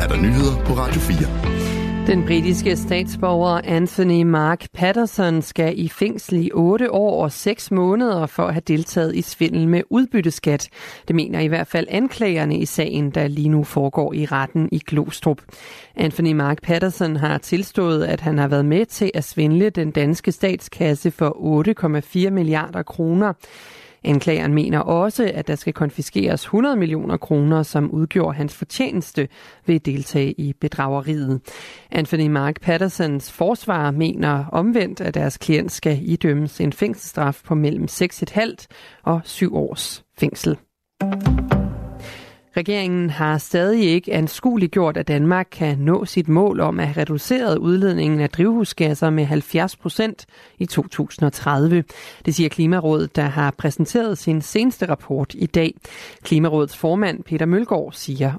er der nyheder på Radio 4. Den britiske statsborger Anthony Mark Patterson skal i fængsel i 8 år og 6 måneder for at have deltaget i svindel med udbytteskat. Det mener i hvert fald anklagerne i sagen, der lige nu foregår i retten i Glostrup. Anthony Mark Patterson har tilstået, at han har været med til at svindle den danske statskasse for 8,4 milliarder kroner. Anklageren mener også, at der skal konfiskeres 100 millioner kroner, som udgjorde hans fortjeneste ved at deltage i bedrageriet. Anthony Mark Pattersons forsvar mener omvendt, at deres klient skal idømmes en fængselsstraf på mellem 6,5 og 7 års fængsel. Regeringen har stadig ikke anskueligt gjort, at Danmark kan nå sit mål om at have reduceret udledningen af drivhusgasser med 70 procent i 2030. Det siger Klimarådet, der har præsenteret sin seneste rapport i dag. Klimarådets formand Peter Mølgaard siger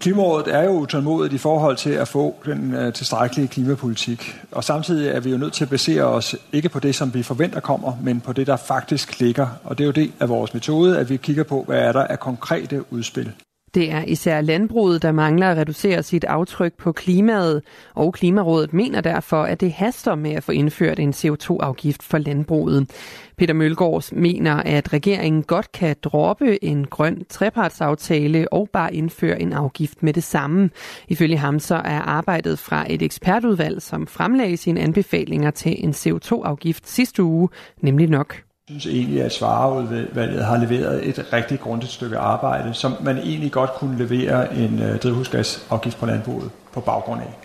Klimarådet er jo utålmodigt i forhold til at få den øh, tilstrækkelige klimapolitik. Og samtidig er vi jo nødt til at basere os ikke på det, som vi forventer kommer, men på det, der faktisk ligger. Og det er jo det af vores metode, at vi kigger på, hvad er der af konkrete udspil. Det er især landbruget, der mangler at reducere sit aftryk på klimaet, og Klimarådet mener derfor, at det haster med at få indført en CO2-afgift for landbruget. Peter Mølgaard mener, at regeringen godt kan droppe en grøn trepartsaftale og bare indføre en afgift med det samme. Ifølge ham så er arbejdet fra et ekspertudvalg, som fremlagde sine anbefalinger til en CO2-afgift sidste uge, nemlig nok synes egentlig, at Svareudvalget har leveret et rigtig grundigt stykke arbejde, som man egentlig godt kunne levere en øh, drivhusgasafgift på landbruget på baggrund af.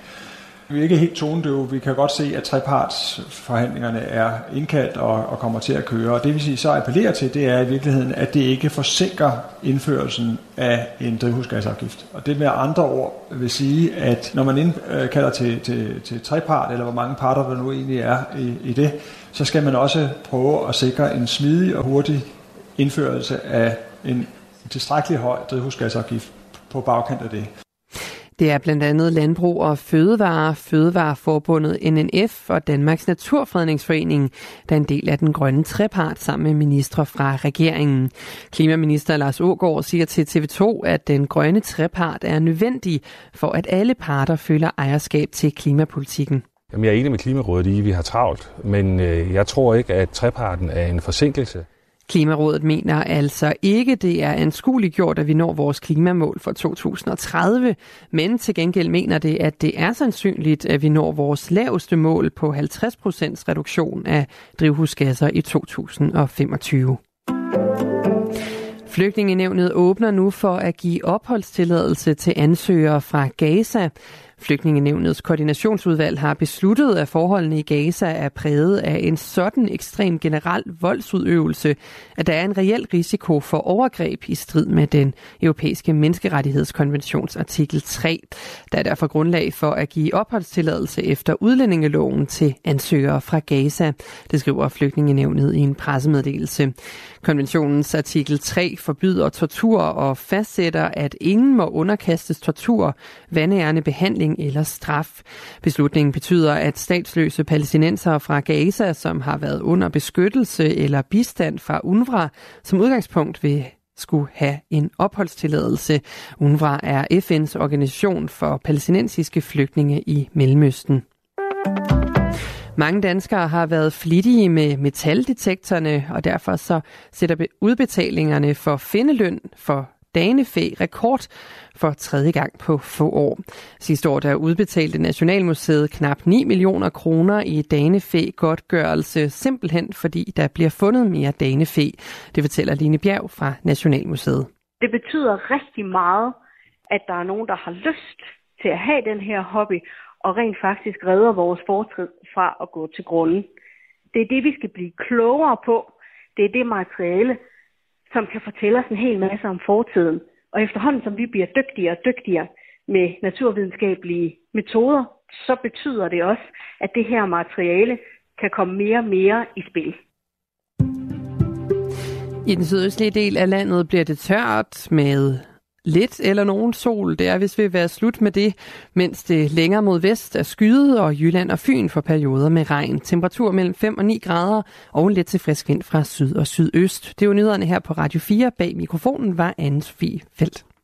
Vi er ikke helt tonedøve. Vi kan godt se, at trepartsforhandlingerne er indkaldt og, og kommer til at køre. Og det vil sige, så appellerer til, det er i virkeligheden, at det ikke forsinker indførelsen af en drivhusgasafgift. Og det med andre ord vil sige, at når man indkalder øh, til, til, til trepart, eller hvor mange parter der nu egentlig er i, i det, så skal man også prøve at sikre en smidig og hurtig indførelse af en tilstrækkelig høj drivhusgasafgift på bagkant af det. Det er blandt andet Landbrug og Fødevare, Fødevareforbundet NNF og Danmarks Naturfredningsforening, der er en del af den grønne trepart sammen med ministre fra regeringen. Klimaminister Lars Ågaard siger til TV2, at den grønne trepart er nødvendig for, at alle parter føler ejerskab til klimapolitikken. Jamen, jeg er enig med Klimarådet i, at vi har travlt, men øh, jeg tror ikke, at treparten er en forsinkelse. Klimarådet mener altså ikke, det er anskueligt gjort, at vi når vores klimamål for 2030, men til gengæld mener det, at det er sandsynligt, at vi når vores laveste mål på 50% reduktion af drivhusgasser i 2025. Flygtningenevnet åbner nu for at give opholdstilladelse til ansøgere fra Gaza. Flygtningenevnets koordinationsudvalg har besluttet, at forholdene i Gaza er præget af en sådan ekstrem generel voldsudøvelse, at der er en reel risiko for overgreb i strid med den europæiske menneskerettighedskonventions artikel 3. Der er derfor grundlag for at give opholdstilladelse efter udlændingeloven til ansøgere fra Gaza. Det skriver Flygtningenevnet i en pressemeddelelse. Konventionens artikel 3 forbyder tortur og fastsætter, at ingen må underkastes tortur, vandærende behandling eller straf. Beslutningen betyder, at statsløse palæstinensere fra Gaza, som har været under beskyttelse eller bistand fra UNRWA, som udgangspunkt vil skulle have en opholdstilladelse. UNRWA er FN's organisation for palæstinensiske flygtninge i Mellemøsten. Mange danskere har været flittige med metaldetektorerne, og derfor så sætter udbetalingerne for findeløn for danefæ rekord for tredje gang på få år. Sidste år der udbetalte Nationalmuseet knap 9 millioner kroner i danefæ godtgørelse, simpelthen fordi der bliver fundet mere danefæ. Det fortæller Line Bjerg fra Nationalmuseet. Det betyder rigtig meget, at der er nogen, der har lyst til at have den her hobby, og rent faktisk redder vores fortid fra at gå til grunden. Det er det, vi skal blive klogere på. Det er det materiale, som kan fortælle os en hel masse om fortiden. Og efterhånden, som vi bliver dygtigere og dygtigere med naturvidenskabelige metoder, så betyder det også, at det her materiale kan komme mere og mere i spil. I den sydøstlige del af landet bliver det tørt med lidt eller nogen sol. Det er, hvis vi være slut med det, mens det længere mod vest er skyet, og Jylland og Fyn for perioder med regn. Temperatur mellem 5 og 9 grader, og lidt til frisk vind fra syd og sydøst. Det var nyhederne her på Radio 4. Bag mikrofonen var Anne-Sophie Felt.